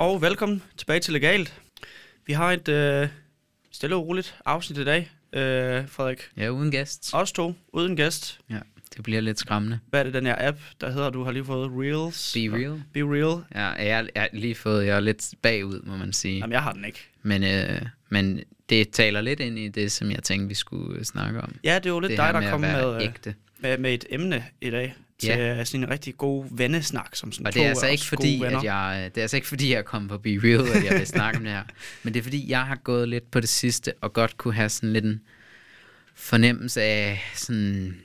Og velkommen tilbage til Legalt. Vi har et øh, stille og roligt afsnit i dag, øh, Frederik. Ja, uden gæst. Os to, uden gæst. Ja, det bliver lidt skræmmende. Hvad er det, den her app, der hedder, du har lige fået? Reels? Be Real. Be Real. Ja, jeg, har lige fået, jeg er lidt bagud, må man sige. Jamen, jeg har den ikke. Men, øh, men det taler lidt ind i det, som jeg tænkte, vi skulle snakke om. Ja, det er jo lidt det dig, der kom med, øh, ægte. med, med et emne i dag til Ja. sådan en rigtig god vennesnak, som sådan Og det er altså ikke fordi, at jeg, det er altså ikke fordi, jeg kom på Be Real, at jeg vil snakke om det her. Men det er fordi, jeg har gået lidt på det sidste, og godt kunne have sådan lidt en fornemmelse af sådan,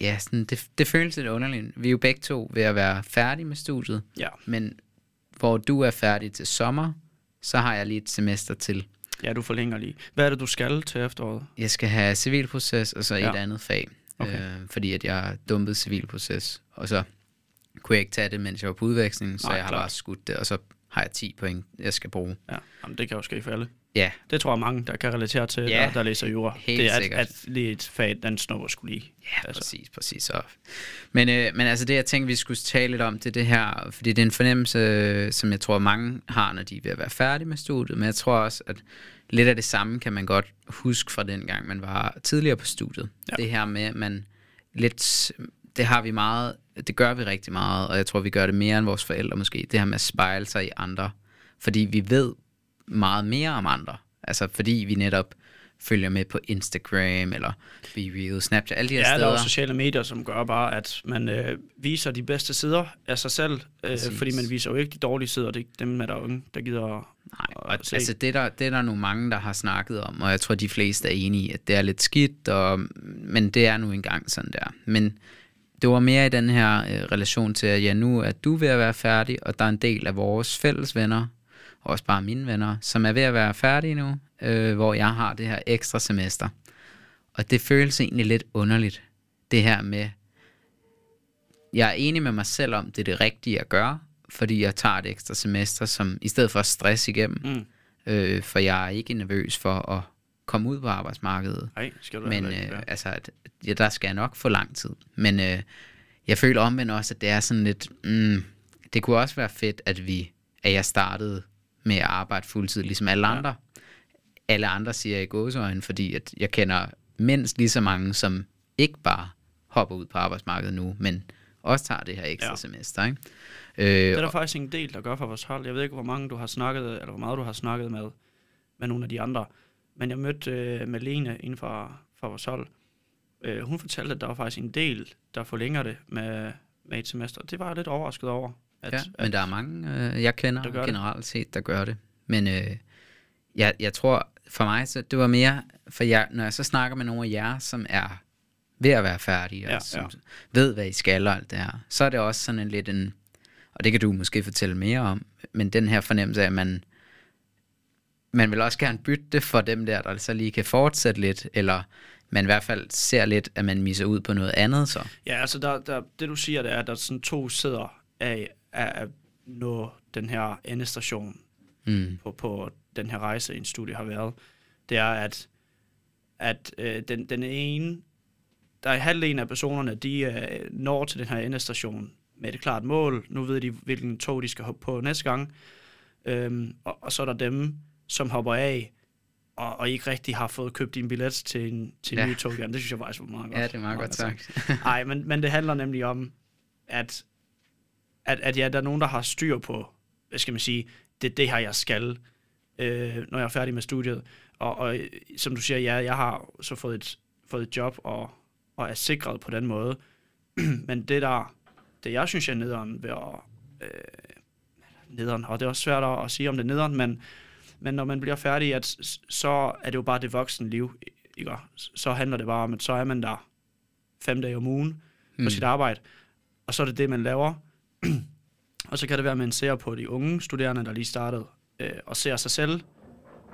ja, sådan, det, det føles lidt underligt. Vi er jo begge to ved at være færdige med studiet, Ja. men hvor du er færdig til sommer, så har jeg lige et semester til. ja, du forlænger lige. Hvad er det, du skal til efteråret? Jeg skal have civilproces, og så Ja. et andet fag, Okay. øh, fordi at jeg dumpede civilproces, og så kunne jeg ikke tage det, mens jeg var på udveksling, så Nej, jeg har klart. bare skudt det, og så har jeg 10 point, jeg skal bruge. Ja, Jamen, det kan jo ske for alle. Ja, Det tror jeg mange, der kan relatere til, Ja, der, der læser jura. helt det er, at, sikkert. at lige et fag, den snupper skulle lige. ja altså. præcis, præcis. Så. Men, øh, men altså det, jeg tænkte, vi skulle tale lidt om, det er det her, fordi det er en fornemmelse, som jeg tror, mange har, når de er ved at være færdige med studiet, men jeg tror også, at lidt af det samme kan man godt huske fra den gang, man var tidligere på studiet. Ja. Det her med, at man lidt, det har vi meget, det gør vi rigtig meget, og jeg tror, vi gør det mere end vores forældre måske, det her med at spejle sig i andre, fordi vi ved meget mere om andre, altså fordi vi netop følger med på Instagram, eller Be Real, Snapchat, alle de her Ja, der er steder. jo sociale medier, som gør bare, at man øh, viser de bedste sider af sig selv, øh, fordi man viser jo ikke de dårlige sider. Det er dem, er der jo ingen, der gider Nej, og at se. altså det er, der, det er der nogle mange, der har snakket om, og jeg tror, de fleste er enige at det er lidt skidt, og, men det er nu engang sådan der. Men det var mere i den her øh, relation til, at ja, nu er du ved at være færdig, og der er en del af vores fælles venner, og også bare mine venner, som er ved at være færdige nu, øh, hvor jeg har det her ekstra semester. Og det føles egentlig lidt underligt, det her med, jeg er enig med mig selv om, det er det rigtige at gøre, fordi jeg tager et ekstra semester, som i stedet for at stresse igennem, Mm. øh, for jeg er ikke nervøs for at komme ud på arbejdsmarkedet. Nej, skal du Men øh, altså, at, ja, der skal jeg nok få lang tid. Men øh, jeg føler omvendt også, at det er sådan lidt, mm, det kunne også være fedt, at vi, at jeg startede med at arbejde fuldtid, ligesom alle Ja. Alle andre siger i gåsøjne, fordi at jeg kender mindst lige så mange, som ikke bare hopper ud på arbejdsmarkedet nu, men også tager det her ekstra Ja. semester. Ikke? Øh, Det er der faktisk en del, der gør for vores hold. Jeg ved ikke, hvor mange du har snakket, eller hvor meget du har snakket med, med nogle af de andre. Men jeg mødte øh, Malene inden for, for vores hold. Øh, hun fortalte, at der var faktisk en del, der forlænger det med, med et semester. Det var jeg lidt overrasket over. At, ja, men der er mange, øh, jeg kender der generelt set, der gør det. Men øh, jeg, jeg tror, for mig, så det var mere, for jeg, når jeg så snakker med nogle af jer, som er ved at være færdige, Ja, og som ja. ved, hvad I skal og alt det her, så er det også sådan en lidt en, og det kan du måske fortælle mere om, men den her fornemmelse af, at man, man vil også gerne bytte det for dem der, der så lige kan fortsætte lidt, eller man i hvert fald ser lidt, at man misser ud på noget andet så. Ja, altså der, der, det du siger, det er, at der er sådan to sæder af, af at nå den her endestation Mm. på, på den her rejse, en studie har været. Det er, at, at øh, den, den ene, der er halvdelen af personerne, de øh, når til den her endestation med et klart mål. Nu ved de, hvilken tog de skal hoppe på næste gang. Øhm, og, og så er der dem, som hopper af, og, og ikke rigtig har fået købt en billet til en, til en Ja. ny tog igen. Det synes jeg faktisk var meget godt. Ja, det er meget godt sagt. Nej, men, men det handler nemlig om, at, at, at ja, der er nogen, der har styr på, hvad skal man sige, det er det her, jeg skal, øh, når jeg er færdig med studiet. Og, og øh, som du siger, ja, jeg har så fået et, fået et job og, og er sikret på den måde. men det der, det jeg synes, jeg er nederen ved at, øh, nederen, og det er også svært at, sige, om det er nederen, men, men når man bliver færdig, at, så er det jo bare det voksne liv, ikke? Så handler det bare om, at så er man der fem dage om ugen på Mm. sit arbejde, og så er det det, man laver. og så kan det være, at man ser på de unge studerende, der lige startede, øh, og ser sig selv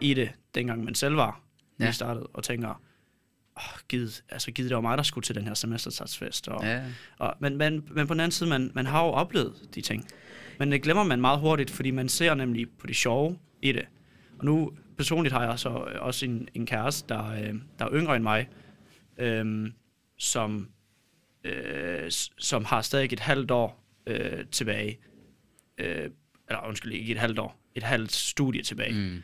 i det, dengang man selv var lige Ja. startet, og tænker, oh, gid, altså gid, det var mig, der skulle til den her semestersatsfest. Og, Ja. og, men, men, men på den anden side, man, man har jo oplevet de ting. Men det glemmer man meget hurtigt, fordi man ser nemlig på det sjove i det. Og nu personligt har jeg så også en, en kæreste, der, øh, der er yngre end mig, øh, som, øh, som har stadig et halvt år øh, tilbage. Øh, eller undskyld, ikke et halvt år, et halvt studie tilbage. Mm.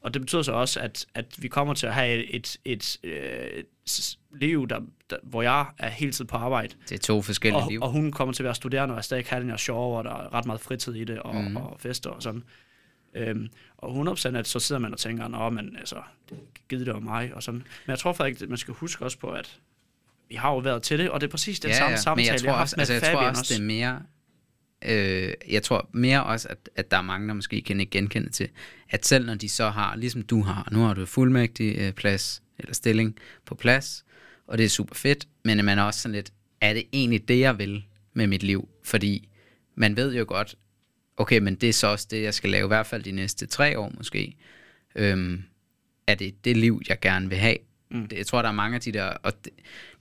Og det betyder så også, at, at vi kommer til at have et, et, et, øh, liv, der, der, hvor jeg er hele tiden på arbejde, Det er to forskellige og, liv. og hun kommer til at være studerende, og er stadig have den her sjov, og der er ret meget fritid i det, og, mm. og fester og sådan. Øhm, og 100% at så sidder man og tænker, nå, men altså, det givet det var mig, og sådan. Men jeg tror faktisk, at man skal huske også på, at vi har jo været til det, og det er præcis den samme men samtale, jeg tror har også, haft med altså, jeg tror Fabian også, det er mere... Øh, jeg tror mere også, at, at der er mange, der måske kan ikke genkende til, at selv når de så har, ligesom du har, nu har du fuldmægtig øh, plads, eller stilling på plads, og det er super fedt, men man er også sådan lidt, er det egentlig det, jeg vil med mit liv? Fordi man ved jo godt, okay, men det er så også det, jeg skal lave, i hvert fald de næste tre år måske. Øhm, er det det liv, jeg gerne vil have? Mm. Det, jeg tror, der er mange af de der, og det,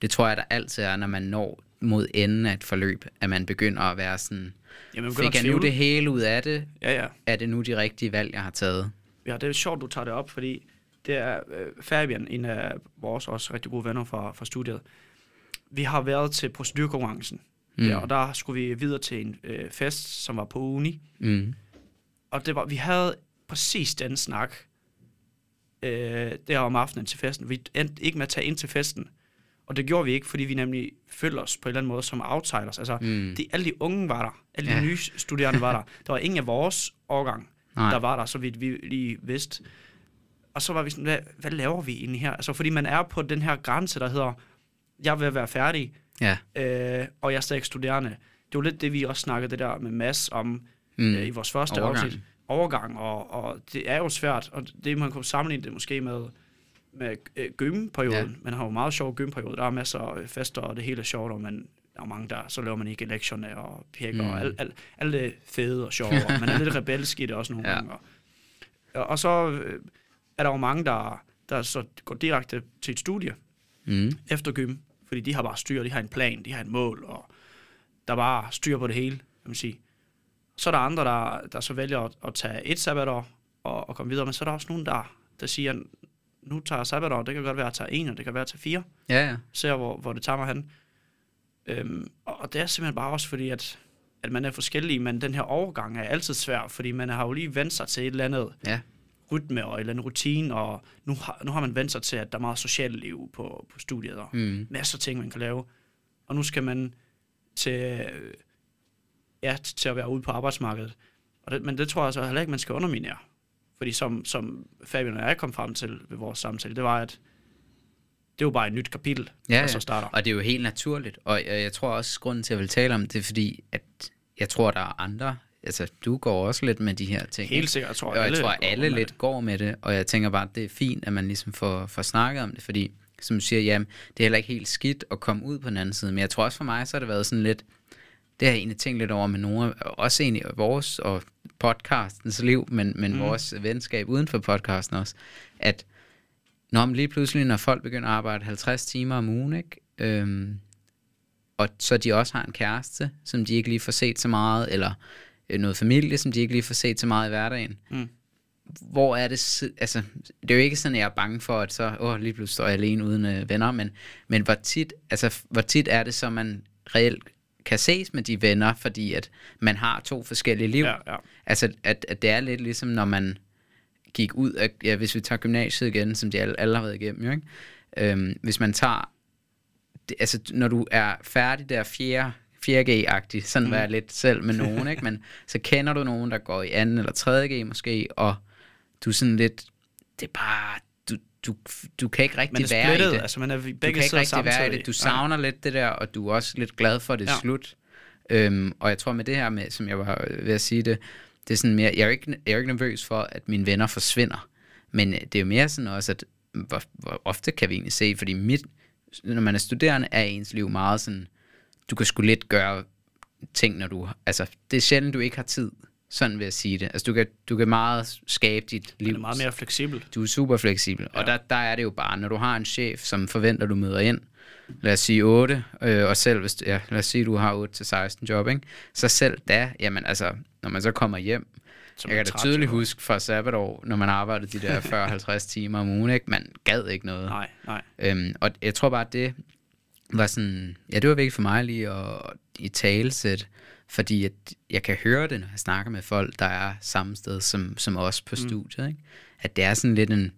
det tror jeg, der altid er, når man når mod enden af et forløb, at man begynder at være sådan, Jamen, begynder fik jeg nu det hele ud af det? Ja, ja. Er det nu de rigtige valg, jeg har taget? Ja, det er sjovt, du tager det op, fordi det er øh, Fabian, en af vores også rigtig gode venner fra, fra studiet. Vi har været til procedurkonkurrencen, Mm. mm. ja, og der skulle vi videre til en øh, fest, som var på uni. Mm. Og det var, vi havde præcis den snak øh, der om aftenen til festen. Vi endte ikke med at tage ind til festen. Og det gjorde vi ikke, fordi vi nemlig følte os på en eller anden måde som outsiders. Altså, Mm. mm. de, alle de unge var der. Alle de Ja. nye studerende var der. Der var ingen af vores årgang, Nej. der var der, så vidt vi lige vidste. Og så var vi sådan, hvad, hvad laver vi egentlig her? Altså, fordi man er på den her grænse, der hedder, jeg vil være færdig, Ja. øh, og jeg er stadig studerende. Det var lidt det, vi også snakkede det der med Mads om mm. øh, i vores første Overgang. afsnit. Overgang, og, og det er jo svært, og det man kunne sammenligne det måske med, med øh, gymperioden. Ja. Man har jo meget sjov gymperiode. Der er masser af fester, og det hele er sjovt, og man, der er mange der, så laver man ikke lektionerne og pjekker, Mm. og alt, alt, alt det fede og sjove, og man er lidt rebelsk i det også nogle Ja. gange. Og, og så øh, er der jo mange, der, der så går direkte til et studie, Mm. efter gym, fordi de har bare styr, de har en plan, de har en mål, og der er bare styr på det hele, kan man sige. Så er der andre, der, der så vælger at, at tage et sabbatår og, og komme videre, men så er der også nogen, der, der siger, nu tager jeg sabbatår, det kan godt være, at jeg tager en, og det kan være, at jeg tager fire, Ja, ja. ser, hvor, hvor det tager mig hen. Øhm, og, det er simpelthen bare også fordi, at, at man er forskellige, men den her overgang er altid svær, fordi man har jo lige vendt sig til et eller andet Ja. rytme og et eller andet rutine, og nu har, nu har man vendt sig til, at der er meget socialt liv på, på studiet, og Mm. masser af ting, man kan lave. Og nu skal man til, øh, ja, til at være ude på arbejdsmarkedet. Og det, men det tror jeg så heller ikke, man skal underminere. Fordi som, som Fabian og jeg kom frem til ved vores samtale, det var, at det var bare et nyt kapitel, Ja, der så starter. Og det er jo helt naturligt. Og jeg, jeg tror også, grunden til, at jeg vil tale om det, er fordi, at jeg tror, der er andre. Altså, du går også lidt med de her ting. Helt ikke? sikkert, jeg tror, Og jeg alle tror, går alle med lidt går med det, og jeg tænker bare, at det er fint, at man ligesom får, får snakket om det, fordi, som du siger, jamen, det er heller ikke helt skidt at komme ud på den anden side, men jeg tror også for mig, så har det været sådan lidt, det har jeg egentlig tænkt lidt over med nogle, også egentlig vores og podcastens liv, men, men mm. vores venskab uden for podcasten også, at når man lige pludselig, når folk begynder at arbejde 50 timer om ugen, ikke? Øhm, og så de også har en kæreste, som de ikke lige får set så meget, eller øh, noget familie, som de ikke lige får set så meget i hverdagen. Mm. Hvor er det, altså, det er jo ikke sådan, at jeg er bange for, at så, åh, lige pludselig står jeg alene uden øh, venner, men, men hvor tit, altså, hvor tit er det så, man reelt kan ses med de venner, fordi at man har to forskellige liv. Ja, ja. Altså, at, at det er lidt ligesom, når man gik ud af, ja, hvis vi tager gymnasiet igen, som de alle, alle har været igennem, jo, ikke? Øhm, hvis man tager, det, altså, når du er færdig der 4. 4G-agtig, sådan mm. var jeg lidt selv med nogen, ikke? Men så kender du nogen, der går i 2. eller 3G måske, og du er sådan lidt, det er bare, du, du, du kan ikke rigtig være i det altså man er du begge kan ikke rigtig være i det. Du savner lidt det der, og du er også lidt glad for, at det er ja. Ja. slut. Øhm, og jeg tror med det her, med, som jeg var ved at sige det, det er sådan mere, jeg er ikke, jeg er ikke nervøs for, at mine venner forsvinder. Men øh, det er jo mere sådan også, at hvor, hvor ofte kan vi egentlig se, fordi mit, når man er studerende, er ens liv meget sådan, du kan sgu lidt gøre ting, når du, altså det er sjældent, du ikke har tid, sådan vil jeg sige det. Altså du kan, du kan meget skabe dit liv. Man er meget mere fleksibel. Du er super fleksibel, ja. og der, der er det jo bare, når du har en chef, som forventer, du møder ind, lad os sige 8, øh, og selv hvis, ja, lad os sige, du har 8-16 job, ikke? så selv da, jamen altså, når man så kommer hjem, Som jeg kan da tydeligt huske fra sabbatår, når man arbejdede de der 40-50 timer om ugen, ikke? man gad ikke noget. Nej, nej. Øhm, og jeg tror bare, at det, var sådan, ja, det var vigtigt for mig lige at i talesæt, fordi at jeg kan høre det, når jeg snakker med folk, der er samme sted som, som os på mm. studiet, ikke? at det er sådan lidt en,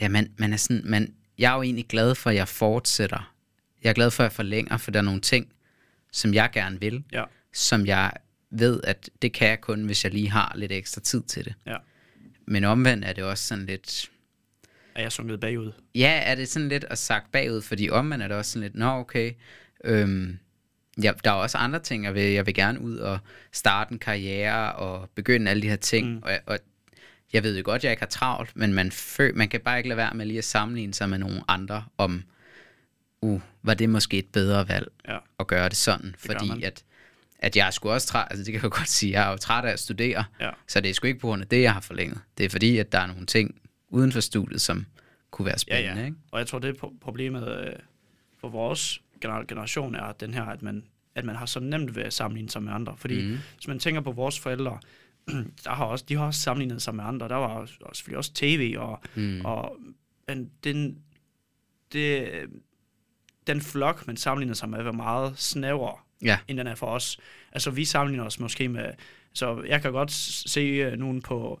ja, man, man er sådan, man, jeg er jo egentlig glad for, at jeg fortsætter. Jeg er glad for, at jeg forlænger, for der er nogle ting, som jeg gerne vil, Ja. som jeg ved, at det kan jeg kun, hvis jeg lige har lidt ekstra tid til det. Ja. Men omvendt er det også sådan lidt, Er jeg sunket bagud? Ja, er det sådan lidt at sagt bagud, fordi omvendt er det også sådan lidt, nå okay, øhm, ja, der er også andre ting, jeg vil, jeg vil gerne ud og starte en karriere og begynde alle de her ting, mm. og, og jeg ved jo godt, jeg ikke har travlt, men man, fø, man kan bare ikke lade være med lige at sammenligne sig med nogle andre om, uh, var det måske et bedre valg Ja. at gøre det sådan, gør fordi at, at jeg er sgu også træt, altså det kan jeg godt sige, jeg er jo træt af at studere, Ja. så det er sgu ikke på grund af det, jeg har forlænget. Det er fordi, at der er nogle ting uden for studiet, som kunne være Ja, spændende, ja. ikke? Og jeg tror, det er pro- problemet øh, for vores generation er den her, at man, at man har så nemt ved at sammenligne sig med andre. Fordi mm. hvis man tænker på vores forældre, der har også, de har også sammenlignet sig med andre. Der var også, selvfølgelig også tv, og, Mm. og men den, det, den flok, man sammenligner sig med, var meget snævrere, Ja. end den er for os. Altså, vi sammenligner os måske med... Så jeg kan godt se øh, nogen på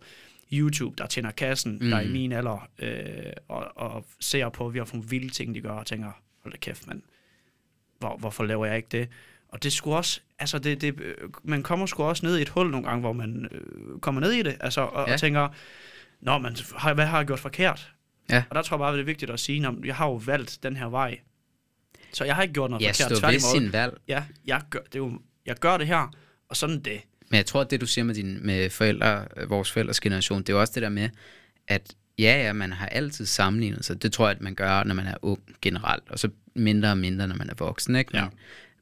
YouTube, der tjener kassen, mm. der er i Mhm. min alder, øh, og, og ser på, at vi har fået vilde ting, de gør, og tænker, hold da kæft, mand, hvor, hvorfor laver jeg ikke det? Og det skulle også, altså det, det, øh, man kommer sgu også ned i et hul nogle gange, hvor man øh, kommer ned i det, altså, og, Ja. og tænker, Nå, men hvad har jeg gjort forkert? Ja. Og der tror jeg bare, det er vigtigt at sige, at jeg har jo valgt den her vej. Så jeg har ikke gjort noget Ja, forkert. stå ved Tværtimod, sin valg. ja, jeg gør, det er jo, jeg gør det her, og sådan det. Men jeg tror, at det du siger med, din, med forældre, øh, vores forældres generation, det er jo også det der med, at ja, ja, man har altid sammenlignet sig. Det tror jeg, at man gør, når man er ung generelt, og så mindre og mindre, når man er voksen. Ikke? Men, Ja.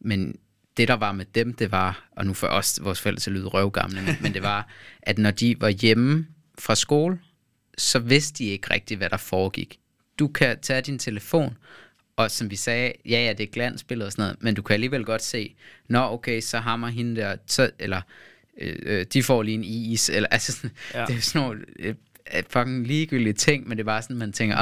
men det, der var med dem, det var, og nu får os vores forældre til at lyde røvgamle, men, men det var, at når de var hjemme fra skole, så vidste de ikke rigtigt, hvad der foregik. Du kan tage din telefon, og som vi sagde, ja, ja, det er glansbilleder og sådan noget, men du kan alligevel godt se, nå, okay, så hammer hende der, så, eller øh, øh, de får lige en is, eller altså sådan, ja. Det er sådan nogle øh, fucking ligegyldige ting, men det er bare sådan, man tænker,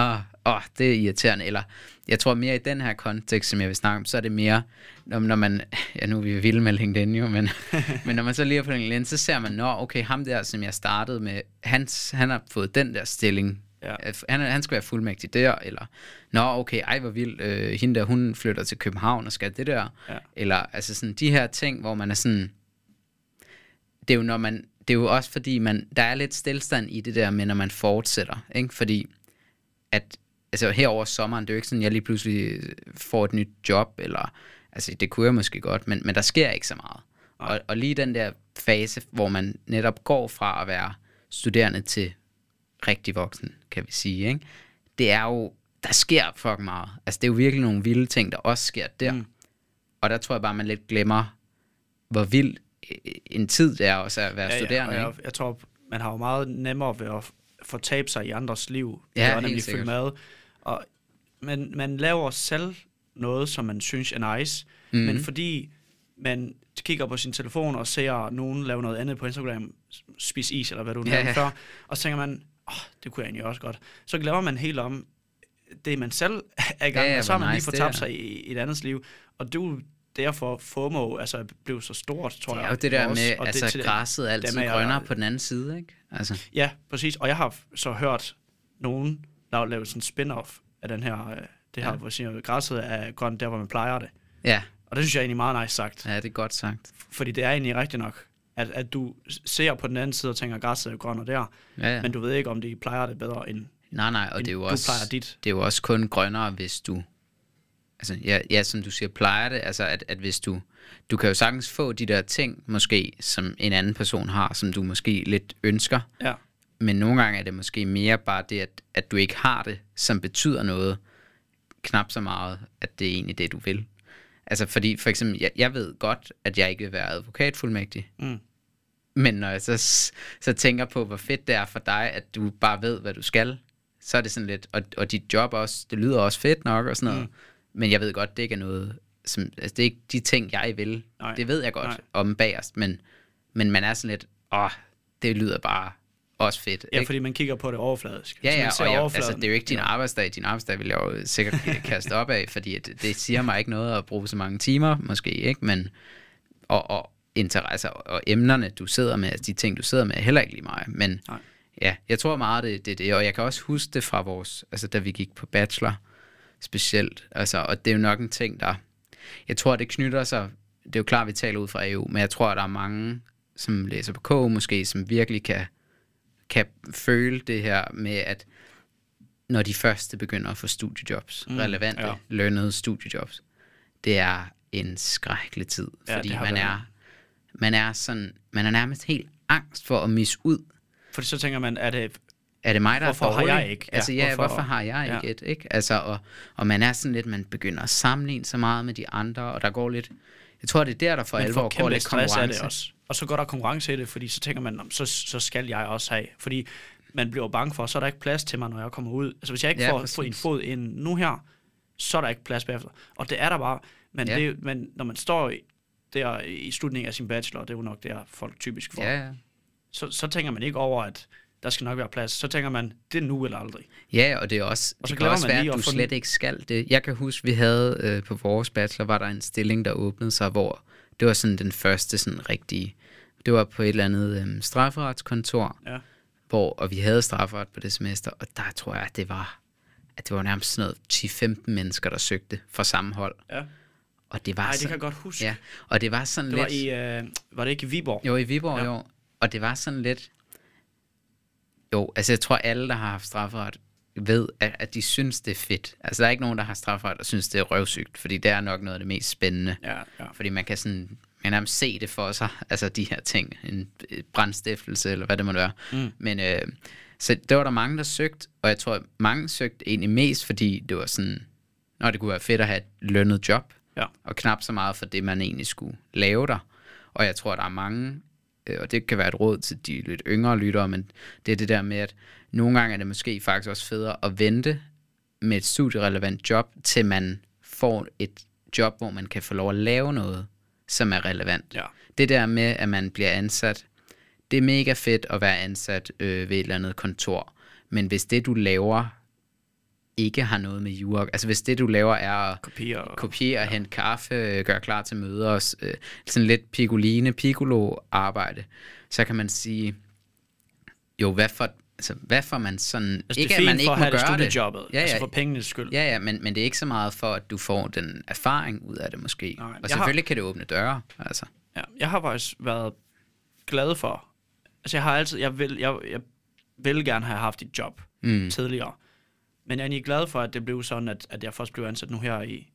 åh, åh, det er irriterende, eller jeg tror mere i den her kontekst, som jeg vil snakke om, så er det mere, når, når man, ja, nu er vi vilde med LinkedIn jo, men, men når man så lige er på LinkedIn, så ser man, nå, okay, ham der, som jeg startede med, han, han har fået den der stilling, Ja. han, han skal være fuldmægtig der, eller, nå, okay, ej, hvor vildt, øh, hende der, hun flytter til København og skal det der, Ja. eller, altså sådan, de her ting, hvor man er sådan, det er jo når man, det er jo også fordi, man, der er lidt stillstand i det der med, når man fortsætter, ikke? fordi, at, altså her over sommeren, det er jo ikke sådan, jeg lige pludselig får et nyt job, eller, altså det kunne jeg måske godt, men, men der sker ikke så meget. Og, og lige den der fase, hvor man netop går fra at være studerende til rigtig voksen, kan vi sige, ikke? det er jo, der sker fucking meget. Altså det er jo virkelig nogle vilde ting, der også sker der. Mm. Og der tror jeg bare, man lidt glemmer, hvor vild en tid det er også at være ja, studerende. Ja, jeg, jeg tror, man har jo meget nemmere ved at fortabe sig i andres liv. Ja, det er nemlig sikkert. med. Og man, man laver selv noget, som man synes er nice, Mhm. mm. men fordi man kigger på sin telefon og ser nogen lave noget andet på Instagram, spise is eller hvad du Ja, nævnte ja. før, og så tænker man, oh, det kunne jeg egentlig også godt. Så glemmer man helt om det, man selv er i gang Ja, med, ja, og så har man lige nice det fortabt sig i, i et andet liv. Og jo derfor FOMO altså, blev så stort, tror det jeg. er jo det der også. med, Og altså græsset er altid dem er jeg- grønnere på den anden side, ikke? Altså, Ja, præcis. Og jeg har så hørt nogen lave, lave sådan en spin-off af den her, øh, det her, Ja. hvor siger, græsset er grønt der, hvor man plejer det. ja, Og det synes jeg er egentlig meget nice sagt. ja, det er godt sagt. Fordi det er egentlig rigtigt nok, at, at du ser på den anden side og tænker, græsset er grønt der, Ja, ja. men du ved ikke, om de plejer det bedre, end, nej, nej, og det er jo også, plejer dit. det er jo også kun grønnere, hvis du, altså, ja, ja som du siger, plejer det, altså, at, at hvis du, du kan jo sagtens få de der ting, måske, som en anden person har, som du måske lidt ønsker, Ja, men nogle gange er det måske mere bare det, at, at du ikke har det, som betyder noget, knap så meget, at det er egentlig det, du vil. Altså fordi, for eksempel, jeg, jeg ved godt, at jeg ikke vil være advokatfuldmægtig, mm. men når jeg så, så tænker på, hvor fedt det er for dig, at du bare ved, hvad du skal, så er det sådan lidt, og, og dit job også, det lyder også fedt nok og sådan noget, mm. Men jeg ved godt, det ikke er noget, som, altså det er ikke de ting, jeg vil. Nej. Det ved jeg godt Nej. om bagerst, men, men man er sådan lidt, åh, det lyder bare også fedt. Ja, ikke? fordi man kigger på det overfladisk. Ja, ja, og jeg, overfladen- altså, det er jo ikke din arbejdsdag. Din arbejdsdag vil jeg jo sikkert kaste op af, fordi det, det siger mig ikke noget at bruge så mange timer, måske ikke, men og, og interesser og emnerne, du sidder med, altså de ting, du sidder med, er heller ikke lige mig. Men Nej. ja, jeg tror meget, det, det er det, og jeg kan også huske det fra vores, altså da vi gik på bachelor, specielt, altså, og det er jo nok en ting, der, jeg tror, det knytter sig, det er jo klart, vi taler ud fra EU, men jeg tror, der er mange, som læser på KU måske, som virkelig kan, kan føle det her med, at når de første begynder at få studiejobs, mm, relevante, ja. lønnede studiejobs, det er en skrækkelig tid, Ja, fordi man været. er, man er sådan, man er nærmest helt angst for at misse ud. Fordi så tænker man, er det... Er det mig, der Hvorfor er har dårlig? jeg ikke? Ja, Altså ja, hvorfor- hvorfor, har jeg Ja. ikke et? Ikke? Altså, og, og man er sådan lidt, man begynder at sammenligne så meget med de andre, og der går lidt, jeg tror, det er der, der for Man alvor går lidt stress af konkurrence. det også. Og så går der konkurrence i det, fordi så tænker man, "Nå, så, så skal jeg også have. Fordi man bliver bange for, så er der ikke plads til mig, når jeg kommer ud. Altså hvis jeg ikke Ja, får, får en fod ind nu her, så er der ikke plads bagefter. Og det er der bare. Men, Ja. det, men når man står der i slutningen af sin bachelor, det er jo nok der folk typisk får, Ja, ja. så, så tænker man ikke over, at der skal nok være plads. Så tænker man, det er nu eller aldrig. Ja, og det er også, Og så det kan også være, at du slet den- ikke skal det. Jeg kan huske, vi havde øh, på vores bachelor, var der en stilling, der åbnede sig, hvor det var sådan den første sådan rigtige, det var på et eller andet øh, strafferetskontor, Ja. hvor, og vi havde strafferet på det semester, og der tror jeg, at det var, at det var nærmest sådan noget 10-15 mennesker, der søgte for samme hold. Ja. Og det var det sådan, kan jeg godt huske. Ja, og det var sådan Det var lidt... i, øh, var det ikke i Viborg? Jo, i Viborg, ja. jo. Og det var sådan lidt... Jo, altså jeg tror, alle, der har haft strafferet, ved, at, at de synes, det er fedt. Altså der er ikke nogen, der har strafferet, og synes, det er røvsygt, fordi det er nok noget af det mest spændende. Ja, ja. Fordi man kan sådan man kan nærmest se det for sig, altså de her ting, en et brandstiftelse, eller hvad det må være. Mm. Men øh, så der var der mange, der søgte, og jeg tror, mange søgte egentlig mest, fordi det var sådan, når det kunne være fedt at have et lønnet job, Ja. og knap så meget for det, man egentlig skulle lave der. Og jeg tror, der er mange, øh, og det kan være et råd til de lidt yngre lyttere, men det er det der med, at nogle gange er det måske faktisk også federe at vente med et studierelevant job, til man får et job, hvor man kan få lov at lave noget, som er relevant. Ja. Det der med, at man bliver ansat, det er mega fedt at være ansat øh, ved et eller andet kontor. Men hvis det, du laver, ikke har noget med jura, altså hvis det, du laver, er at Kopier. Og, kopiere, ja. hente kaffe, øh, gøre klar til møder, og øh, sådan lidt picoline, piccolo arbejde, så kan man sige, jo, hvad for, altså, hvad for man sådan, altså, ikke det er at man fint ikke for at have det det. studiejobbet. Ja, Altså ja. for pengenes skyld. Ja, ja, men, men det er ikke så meget for, at du får den erfaring ud af det måske. Nej, og jeg har- selvfølgelig kan det åbne døre, altså. Ja, jeg har faktisk været glad for, altså jeg har altid, jeg vil, jeg, jeg vil gerne have haft et job Mm. tidligere, men jeg er egentlig glad for, at det blev sådan, at, at jeg først blev ansat nu her i,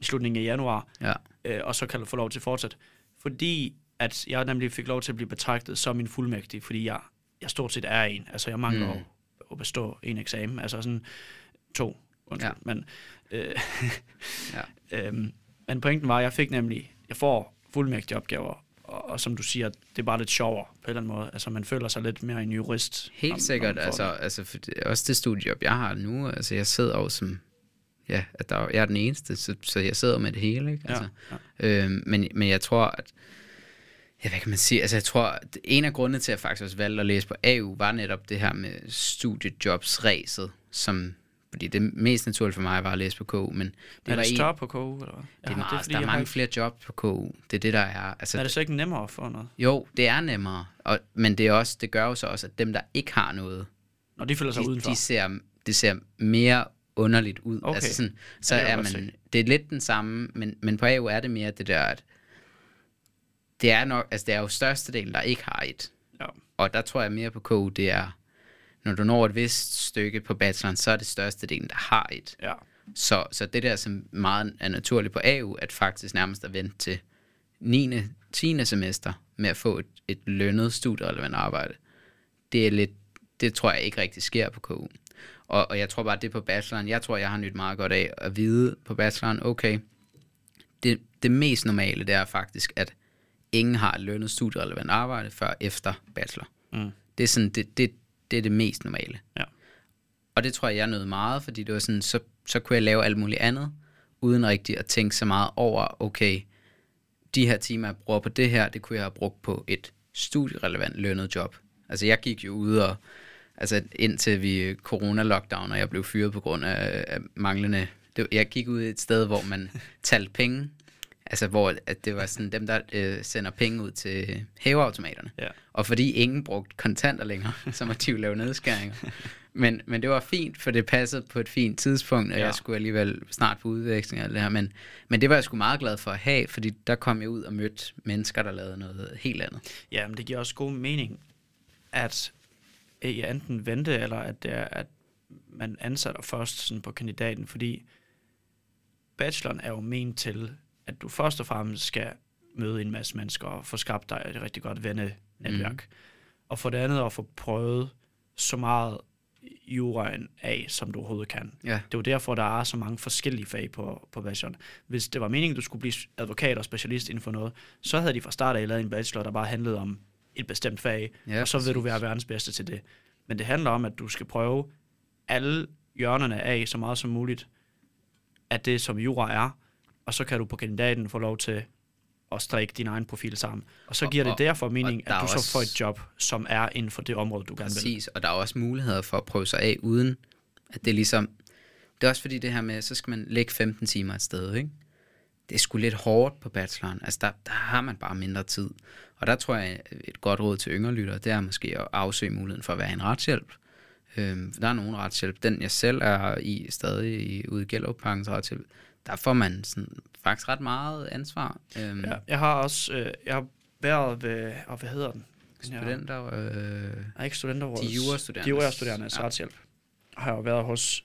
i slutningen af januar, Ja. øh, og så kan jeg få lov til at fortsætte, fordi at jeg nemlig fik lov til at blive betragtet som en fuldmægtig, fordi jeg, jeg stort set er en, altså jeg mangler mm. at bestå en eksamen, altså sådan to, undskyld, Ja. men, øh, Ja. øhm, men pointen var, at jeg fik nemlig, jeg får fuldmægtige opgaver, og, og som du siger, det er bare lidt sjovere på en eller anden måde, altså man føler sig lidt mere en jurist. Helt når sikkert, får altså, altså for det, også det studiejob, jeg har nu, altså jeg sidder jo som, ja, at der, jeg er den eneste, så, så jeg sidder med det hele, ikke? Altså, ja. Øhm, men, men jeg tror, at ja, hvad kan man sige? Altså, jeg tror, at en af grundene til, at jeg faktisk også valgte at læse på AU, var netop det her med studiejobsræset, som, fordi det mest naturligt for mig var at læse på KU, men det er det en, større på KU, eller hvad? det er Ja, meget, fordi, der er har mange ikke- flere jobs på KU. Det er det, der er. Altså, Er det så ikke nemmere at få noget? Jo, det er nemmere, og, men det, er også, det gør jo så også, at dem, der ikke har noget, Når de føler sig de, udenfor. de ser, det ser mere underligt ud. Okay. Altså sådan, så Ja, det er godt man, se. det er lidt den samme, men, men på AU er det mere det der, at det er nok, altså det er jo størstedelen, der ikke har et. Ja. Og der tror jeg mere på KU, det er, når du når et vist stykke på bacheloren, så er det størstedelen, der har et. Ja. Så, så det der, som meget er naturligt på AU, at faktisk nærmest at vente til 9. 10. semester med at få et, et lønnet studierelevant arbejde, det er lidt, det tror jeg ikke rigtig sker på KU. Og, og jeg tror bare, det er på bacheloren, jeg tror, jeg har nyt meget godt af at vide på bacheloren, okay, det, det mest normale, det er faktisk, at ingen har et lønnet studierelevant arbejde før efter bachelor. Mm. Det er sådan, det, det, det er det mest normale. Ja. Og det tror jeg, jeg nød meget, fordi det var sådan, så, så kunne jeg lave alt muligt andet, uden rigtig at tænke så meget over, okay, de her timer, jeg bruger på det her, det kunne jeg have brugt på et studierelevant lønnet job Altså jeg gik jo ud og, altså indtil vi corona-lockdown, og jeg blev fyret på grund af, af manglende, det, jeg gik ud et sted, hvor man talte penge, altså hvor at det var sådan dem, der øh, sender penge ud til hæveautomaterne. Ja. Og fordi ingen brugte kontanter længere, så måtte de jo lave nedskæringer. Men, men det var fint, for det passede på et fint tidspunkt, og Ja. jeg skulle alligevel snart på udveksling og det her. Men, men det var jeg sgu meget glad for at have, fordi der kom jeg ud og mødte mennesker, der lavede noget helt andet. Ja, men det giver også god mening, at I enten vente, eller at, det er, at man ansætter først sådan på kandidaten, fordi bacheloren er jo ment til, at du først og fremmest skal møde en masse mennesker og få skabt dig et rigtig godt vennenetværk. Mm. Og for det andet at få prøvet så meget juraen af, som du overhovedet kan. Ja. Det er jo derfor, der er så mange forskellige fag på, på bacheloren. Hvis det var meningen, at du skulle blive advokat og specialist inden for noget, så havde de fra start af lavet en bachelor, der bare handlede om et bestemt fag, Ja, og så vil du være verdens bedste til det. Men det handler om, at du skal prøve alle hjørnerne af så meget som muligt af det, som jura er, og så kan du på kandidaten få lov til at strikke din egen profil sammen. Og så Og- giver det og- derfor mening, at du så også- får et job, som er inden for det område, du gerne vil. Præcis, og der er også muligheder for at prøve sig af, uden at det er ligesom... Det er også fordi det her med, så skal man lægge 15 timer et sted, ikke? Det er sgu lidt hårdt på bacheloren. Altså, der, der har man bare mindre tid. Og der tror jeg, et godt råd til yngre lyttere, det er måske at afsøge muligheden for at være en retshjælp. Øhm, der er nogen retshjælp. Den, jeg selv er i, stadig i, ude i Gellerup-parkens retshjælp, der får man sådan, faktisk ret meget ansvar. Øhm, Ja, jeg har også øh, jeg har været ved, og hvad hedder den? Studenter, øh, Nej, ikke studenterrådet. De jurastuderendes- De jurastuderendes ja. retshjælp. Har jeg været hos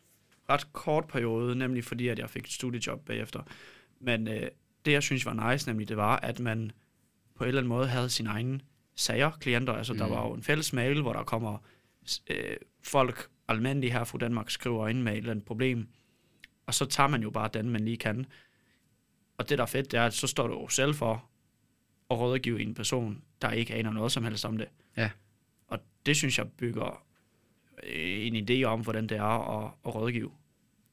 ret kort periode, nemlig fordi, at jeg fik et studiejob bagefter. Men øh, det, jeg synes var nice, nemlig det var, at man på en eller anden måde havde sine egne sager, klienter. Altså, mm. der var jo en fælles mail, hvor der kommer øh, folk, almindelige her fra Danmark, skriver ind med et eller andet problem. Og så tager man jo bare den, man lige kan. Og det, der er fedt, det er, at så står du jo selv for at rådgive en person, der ikke aner noget som helst om det. Ja. Og det synes jeg bygger øh, en idé om, hvordan det er at, at rådgive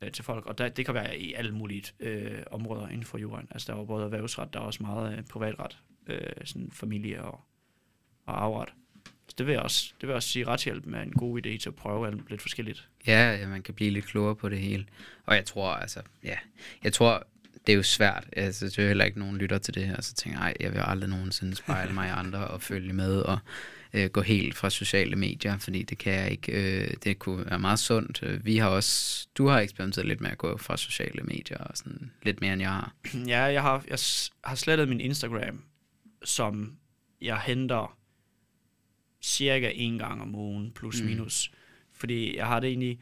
øh, til folk. Og der, det kan være i alle mulige øh, områder inden for jorden. Altså der er jo både erhvervsret, der er også meget øh, privatret, øh, sådan familie og, og arveret. Så det vil jeg også, det vil jeg også sige, retshjælp er en god idé til at prøve alt lidt forskelligt. Ja, ja, man kan blive lidt klogere på det hele. Og jeg tror, altså, ja, jeg tror, det er jo svært. Altså, det er jo heller ikke nogen lytter til det her, så tænker jeg, jeg vil aldrig nogensinde spejle mig i andre og følge med og øh, gå helt fra sociale medier, fordi det kan jeg ikke. Øh, det kunne være meget sundt. Vi har også, du har eksperimenteret lidt med at gå fra sociale medier og sådan lidt mere, end jeg har. Ja, jeg har, jeg har slettet min Instagram, som jeg henter cirka en gang om ugen, plus Mm. minus. Fordi jeg har det egentlig,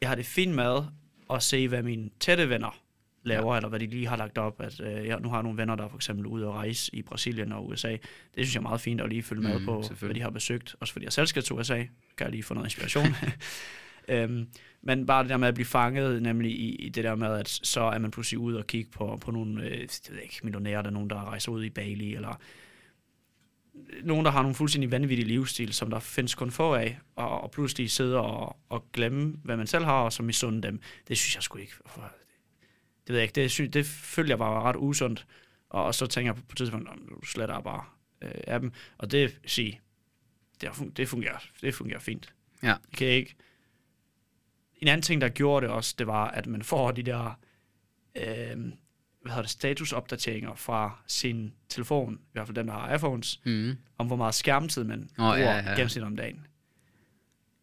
jeg har det fint med at se, hvad mine tætte venner laver, ja. eller hvad de lige har lagt op. At, øh, jeg nu har nogle venner, der er for eksempel ude at rejse i Brasilien og USA. Det synes jeg er meget fint at lige følge med Mm, på, hvad de har besøgt. Også fordi jeg selv skal til USA, kan jeg lige få noget inspiration. øhm, men bare det der med at blive fanget, nemlig i, i det der med, at så er man pludselig ude og kigge på, på nogle, øh, jeg ved ikke, millionærer, der er nogen, der rejser ud i Bali, eller nogen, der har nogle fuldstændig vanvittige livsstil, som der findes kun få af, og, og pludselig sidde og, og glemme, hvad man selv har, og så misunde dem. Det synes jeg sgu ikke. For, det ved jeg ikke. Det, synes, det følger jeg var ret usundt. Og, og så tænker jeg på, på et tidspunkt, "Nå, du sletter bare øh, af dem. Og det, sige, det, det, fungerer, det fungerer fint. Ja. Det kan jeg ikke. En anden ting, der gjorde det også, det var, at man får de der øh, hvad hedder det, statusopdateringer fra sin telefon, i hvert fald dem, der har iPhones, Mm. om hvor meget skærmtid man Åh, bruger ja, ja. gennemsnit om dagen.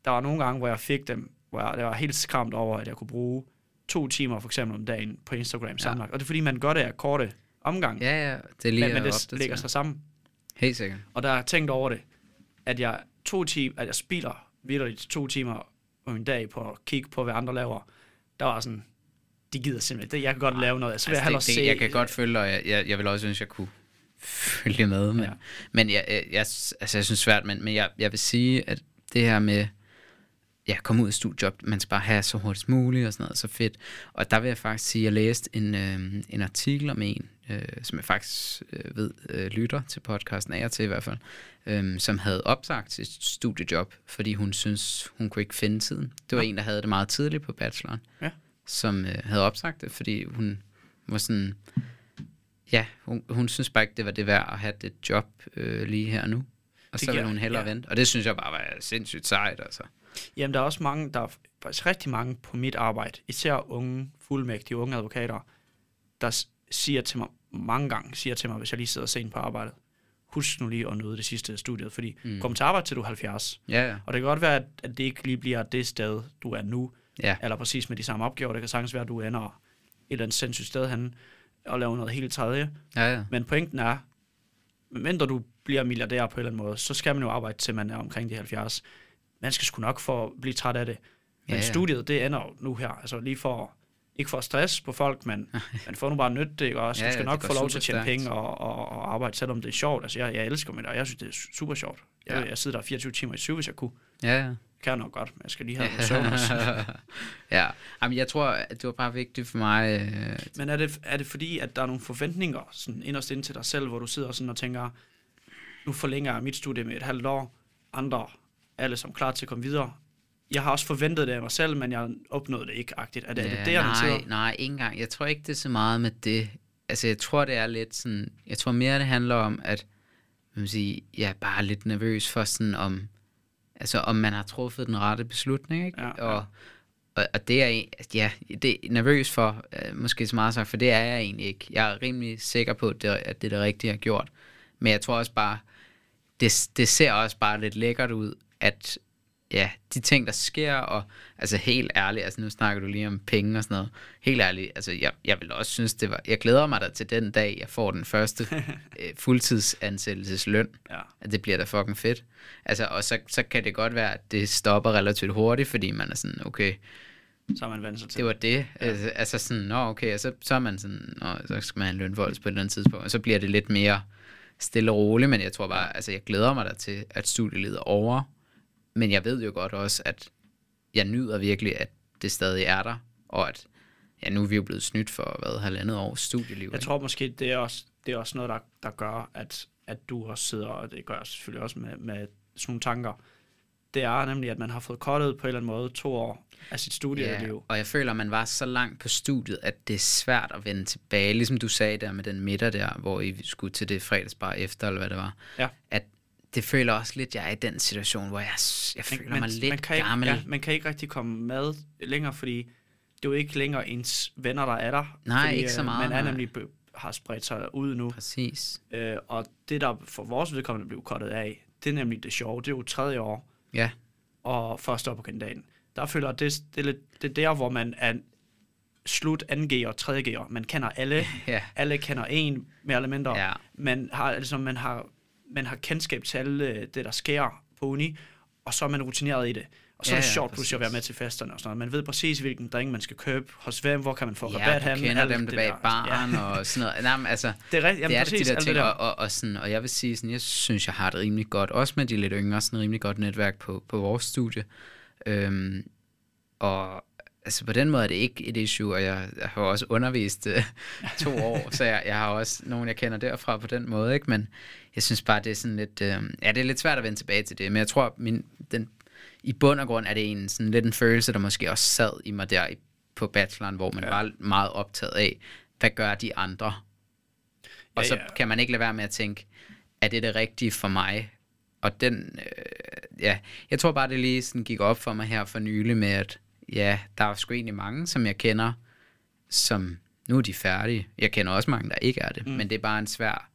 Der var nogle gange, hvor jeg fik dem, hvor jeg, jeg var helt skræmt over, at jeg kunne bruge to timer for eksempel om dagen på Instagram Ja. sammenlagt. Og det er fordi, man gør det af korte omgang, Ja, ja, det er lige men, men det opdatere. lægger sig sammen. Helt sikkert. Og der har jeg tænkt over det, at jeg, to timer, at jeg spilder videre to timer om en dag på at kigge på, hvad andre laver. Der var sådan, de gider simpelthen. Det, jeg kan godt lave noget. Så vil jeg hellere Altså, det, se... det, jeg kan godt følge, og jeg, jeg, jeg vil også ønske, jeg kunne følge med. Men, Ja. ja. men jeg, jeg, jeg, altså, jeg synes det svært, men, men jeg, jeg vil sige, at det her med ja, komme ud af studiejob, man skal bare have så hurtigt muligt og sådan noget, så fedt. Og der vil jeg faktisk sige, at jeg læste en, øh, en artikel om en, øh, som jeg faktisk øh, ved øh, lytter til podcasten af og til i hvert fald, øh, som havde opsagt sit studiejob, fordi hun synes, hun kunne ikke finde tiden. Det var Nå. en, der havde det meget tidligt på bacheloren, Ja. Som øh, havde opsagt det, fordi hun var sådan, ja, hun, hun synes bare ikke, det var det værd at have det job øh, lige her og nu. og Det så vil giver- hun hellere ja. vente. Og det synes jeg bare var sindssygt sejt, altså. Jamen, der er også mange, der er faktisk rigtig mange på mit arbejde, især unge, fuldmægtige unge advokater, der siger til mig, mange gange siger til mig, hvis jeg lige sidder sent på arbejdet, husk nu lige at nyde det sidste af studiet, fordi mm. kom til arbejde til du er 70. Ja, ja. Og det kan godt være, at det ikke lige bliver det sted, du er nu, Ja, eller præcis med de samme opgaver. Det kan sagtens være, at du ender et eller andet sindssygt sted hen og laver noget helt tredje. ja, ja. Men pointen er, medmindre du bliver milliardær på en eller anden måde, så skal man jo arbejde til man er omkring de 70. Man skal sgu nok for at blive træt af det. Men Ja, ja. studiet, det ender nu her. Altså lige for, ikke for stress på folk, men man får nu bare nyt det, også? Ja, Du skal ja, nok få lov til at tjene superstærkt. penge og, og, og, arbejde, selvom det er sjovt. Altså jeg, jeg elsker mit, og jeg synes, det er su- super sjovt. Jeg, Ja. jeg sidder der 24 timer i syv, hvis jeg kunne. ja, ja. Kan jeg nok godt, men jeg skal lige have noget søvn også. ja, Jamen, jeg tror, at det var bare vigtigt for mig. Øh, Men er det, er det fordi, at der er nogle forventninger sådan inderst inde til dig selv, hvor du sidder sådan og tænker, nu forlænger jeg mit studie med et halvt år, andre alle som klar til at komme videre. Jeg har også forventet det af mig selv, men jeg opnåede det ikke agtigt. Er det, er det Ja, der, nej, sidder? nej, ikke engang. Jeg tror ikke, det er så meget med det. Altså, jeg tror, det er lidt sådan... Jeg tror mere, det handler om, at man sige, jeg er bare lidt nervøs for sådan om... Altså, om man har truffet den rette beslutning, ikke? Ja, ja. Og, og, og det er en- ja, det er nervøs for, øh, måske så meget sagt, for det er jeg egentlig ikke. Jeg er rimelig sikker på, at det, at det er det rigtige, jeg har gjort. Men jeg tror også bare, det, det ser også bare lidt lækkert ud, at ja, de ting, der sker, og altså helt ærligt, altså nu snakker du lige om penge og sådan noget, helt ærligt, altså jeg, jeg vil også synes, det var, jeg glæder mig da til den dag, jeg får den første øh, fuldtidsansættelsesløn, Ja. at det bliver da fucking fedt. Altså, og så, så kan det godt være, at det stopper relativt hurtigt, fordi man er sådan, okay, Så har man vandt sig til. det var det. Ja. Altså, altså sådan, nå okay, og så, så er man sådan, nå, så skal man have en lønvolds på et eller andet tidspunkt, og så bliver det lidt mere stille og roligt, men jeg tror bare, altså jeg glæder mig da til, at studielivet er over, men jeg ved jo godt også, at jeg nyder virkelig, at det stadig er der, og at ja, nu er vi jo blevet snydt for, hvad, halvandet års studieliv. Jeg ikke? tror måske, det er også, det er også noget, der, der gør, at, at du også sidder, og det gør jeg selvfølgelig også med, med sådan nogle tanker, det er nemlig, at man har fået kortet på en eller anden måde to år af sit studieliv. og jeg føler, at man var så langt på studiet, at det er svært at vende tilbage. Ligesom du sagde der med den middag der, hvor I skulle til det fredagsbar efter, eller hvad det var. Ja. At det føler også lidt, jeg er i den situation, hvor jeg, jeg føler mig lidt man kan ikke, gammel. Ja, man kan ikke rigtig komme med længere, fordi det er jo ikke længere ens venner, der er der. Nej, fordi, ikke så øh, meget, Man er nemlig har spredt sig ud nu. Præcis. Øh, og det, der for vores vedkommende blev kottet af, det er nemlig det sjove. Det er jo tredje år, Ja, og første år på kandidaten. Der føler jeg, det, det, er lidt, det er der, hvor man er slut 2G og 3G'er. Man kender alle. ja, alle kender en, mere eller mindre. ja. Man har, altså, man har, man har kendskab til alle øh, det, der sker på uni, og så er man rutineret i det. Og så Ja, er det ja, sjovt pludselig at være med til festerne og sådan noget. Man ved præcis, hvilken drink man skal købe, hos hvem, hvor kan man få Ja, rabat hen. kender alt dem der bag baren og sådan noget. Nej, men altså, Det er jamen, det er præcis, de der alt ting, det der. Og, og, og, sådan, og jeg vil sige, sådan, jeg synes, jeg har det rimelig godt, også med de lidt yngre, sådan rimelig godt netværk på, på vores studie. Øhm, og altså på den måde er det ikke et issue, og jeg, jeg har også undervist øh, to år, så jeg, jeg har også nogen, jeg kender derfra på den måde, ikke? men jeg synes bare, det er sådan lidt, øh, ja, det er lidt svært at vende tilbage til det, men jeg tror, min, den, i bund og grund er det en, sådan lidt en følelse, der måske også sad i mig der i, på bacheloren, hvor man Ja. ja. var meget optaget af, hvad gør de andre? Og Ja, så ja. kan man ikke lade være med at tænke, er det det rigtige for mig? Og den, øh, ja, jeg tror bare, det lige sådan gik op for mig her for nylig med, at ja, der er sgu egentlig mange, som jeg kender, som nu er de færdige. Jeg kender også mange, der ikke er det, mm. men det er bare en svær,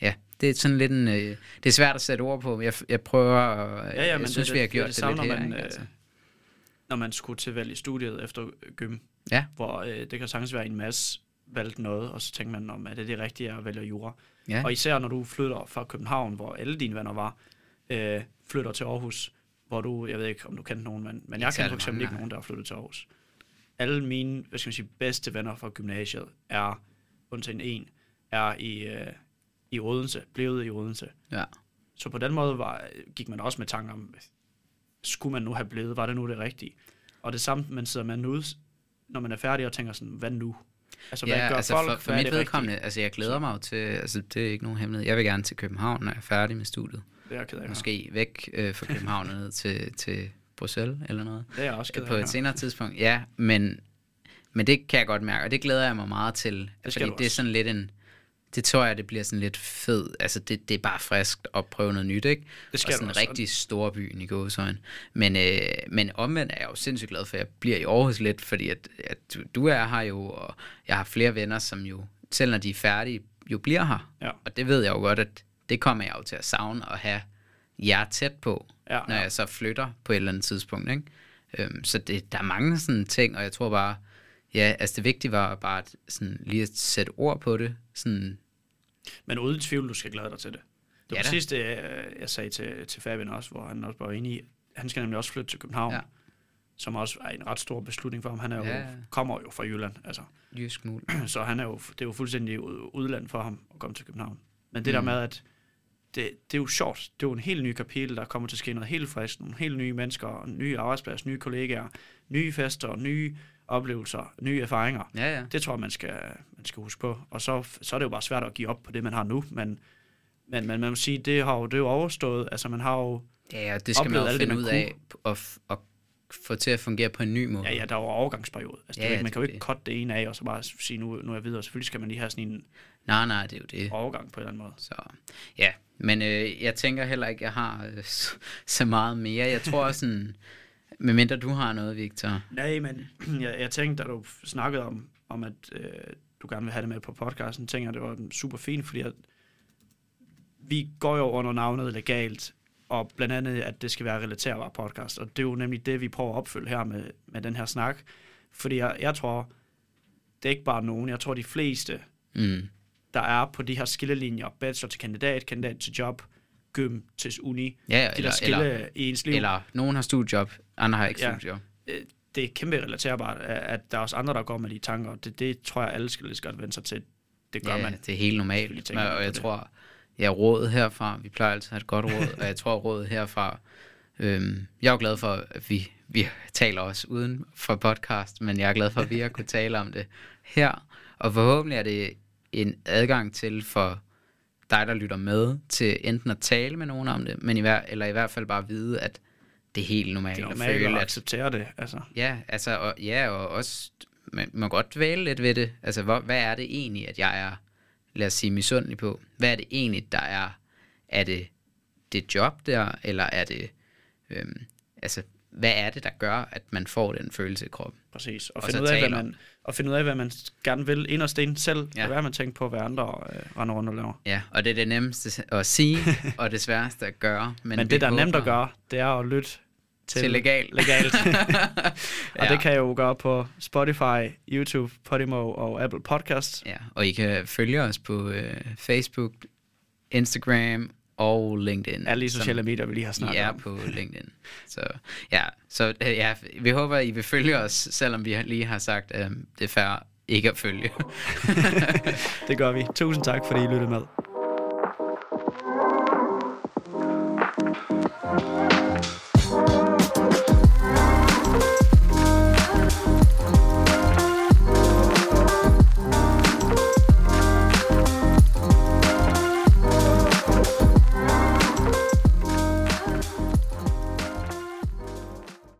ja, det er sådan lidt en, øh, det er svært at sætte ord på. Jeg, jeg prøver, og Ja, ja, jeg men synes, det, vi har gjort det, det, det, lidt her, man, ikke? øh, Altså. når man skulle til valg i studiet efter gym, Ja. hvor øh, det kan sagtens være en masse valgt noget, og så tænker man, om er det det rigtige at vælge jura? Ja. Og især når du flytter fra København, hvor alle dine venner var, øh, flytter til Aarhus, hvor du, jeg ved ikke, om du kendte nogen, men, men jeg kender for eksempel mange, ikke nogen, der er flyttet til Aarhus. Alle mine, hvad skal man sige, bedste venner fra gymnasiet er, undtagen en, er i, øh, i Odense, blevet i Odense. Ja. Så på den måde var, gik man også med tanker om, skulle man nu have blevet, var det nu det rigtige? Og det samme, man sidder med nu, når man er færdig og tænker sådan, hvad nu? Altså, hvad ja, gør altså folk? for, for er mit det vedkommende, altså jeg glæder mig jo til, altså det er ikke nogen hemmelighed, jeg vil gerne til København, når jeg er færdig med studiet. Det er ked af. Måske væk øh, fra København ned til, til Bruxelles eller noget. Det er også ked af. på et senere tidspunkt, ja, men, men det kan jeg godt mærke, og det glæder jeg mig meget til, skal fordi det er sådan lidt en, det tror jeg, det bliver sådan lidt fed. Altså, det, det er bare friskt at prøve noget nyt, ikke? Det skal og sådan en rigtig stor by i gåsøjne. Men, øh, men omvendt er jeg jo sindssygt glad for, at jeg bliver i Aarhus lidt, fordi at, at du, du er her jo, og jeg har flere venner, som jo, selv når de er færdige, jo bliver her. Ja. Og det ved jeg jo godt, at det kommer jeg jo til at savne at have jer tæt på, Ja, når ja. jeg så flytter på et eller andet tidspunkt. Ikke? Øhm, så det, der er mange sådan ting, og jeg tror bare, ja, altså det vigtige var bare at, sådan, lige at sætte ord på det. Sådan, Men uden tvivl, du skal glæde dig til det. Det var Ja sidste, jeg, sagde til, til Fabian også, hvor han også var enig i, han skal nemlig også flytte til København, Ja. som også er en ret stor beslutning for ham. Han er jo, Ja, kommer jo fra Jylland, altså. jysk mul. så han er jo, det er jo fuldstændig ud- udland for ham at komme til København. Men det mm. der med, at det, det er jo sjovt. Det er jo en helt ny kapitel, der kommer til at ske noget helt frisk. Nogle helt nye mennesker, nye arbejdspladser, nye kollegaer, nye fester, nye oplevelser, nye erfaringer. Ja, ja. Det tror jeg, man skal, man skal huske på. Og så, så er det jo bare svært at give op på det, man har nu. Men, men, men man må sige, det har jo, det er jo overstået. Altså, man har jo... Ja, ja, det skal man jo det, finde man ud af og, og få til at fungere på en ny måde. Ja, ja, der er jo overgangsperiode. Altså, Ja, ja, man det kan jo ikke det. cutte det ene af, og så bare sige, nu, nu er jeg videre. Selvfølgelig skal man lige have sådan en Nej, nej, det er jo det. overgang på en eller anden måde. Så ja, men øh, jeg tænker heller ikke, jeg har øh, så, så meget mere. Jeg tror sådan, medmindre du har noget, Victor. Nej, men jeg, jeg tænkte, da du snakkede om, om at øh, du gerne vil have det med på podcasten, tænker jeg, det var super fint, fordi at vi går jo under navnet legalt, og blandt andet, at det skal være relaterbar podcast, og det er jo nemlig det, vi prøver at opfylde her med, med den her snak, fordi jeg, jeg tror, det er ikke bare nogen, jeg tror de fleste, Mm. Der er på de her skillelinjer, bachelor til kandidat, kandidat til job, gym til uni, Ja, de der eller, skille eller, i ens liv. eller nogen har studiejob, andre har ikke Ja. studiejob. øh, det er kæmpe relaterbart, at der er også andre, der går med de tanker. Det, det tror jeg, alle skal lige så godt vende sig til. Det gør Ja, man. det er helt normalt. og jeg det. tror, ja, rådet herfra, vi plejer altid at have et godt råd, og jeg tror, rådet herfra, øhm, jeg er jo glad for, at vi, vi taler også uden for podcast, men jeg er glad for, at vi har kunne tale om det her, og forhåbentlig er det en adgang til for dig, der lytter med, til enten at tale med nogen om det, men i hver, eller i hvert fald bare vide, at det er helt normalt, Det er at normalt føle, at at acceptere det. Altså. Ja, altså, og, ja, og også, man må godt dvæle lidt ved det. Altså, hvor, hvad er det egentlig, at jeg er, lad os sige, misundelig på? Hvad er det egentlig, der er, er det det job der, eller er det, øhm, altså, hvad er det, der gør, at man får den følelse i kroppen? Præcis. Og, Og finde ud af, hvad man, og finde ud af, hvad man gerne vil inderst inde selv. Ja. Ja. Hvad man tænker på, hvad andre øh, render rundt og laver. Ja, og det er det nemmeste at sige, og det sværeste at gøre. Men, Men, det, der er nemt at gøre, det er at lytte til, Til legal. legalt. og Ja. det kan jeg jo gøre på Spotify, YouTube, Podimo og Apple Podcasts. Ja, og I kan følge os på øh, Facebook, Instagram og LinkedIn. Alle de som- sociale medier, vi lige har snakket er om. på LinkedIn. Så ja, så ja, vi håber, I vil følge os, selvom vi lige har sagt, at det er fair ikke at følge. det gør vi. Tusind tak, fordi I lyttede med.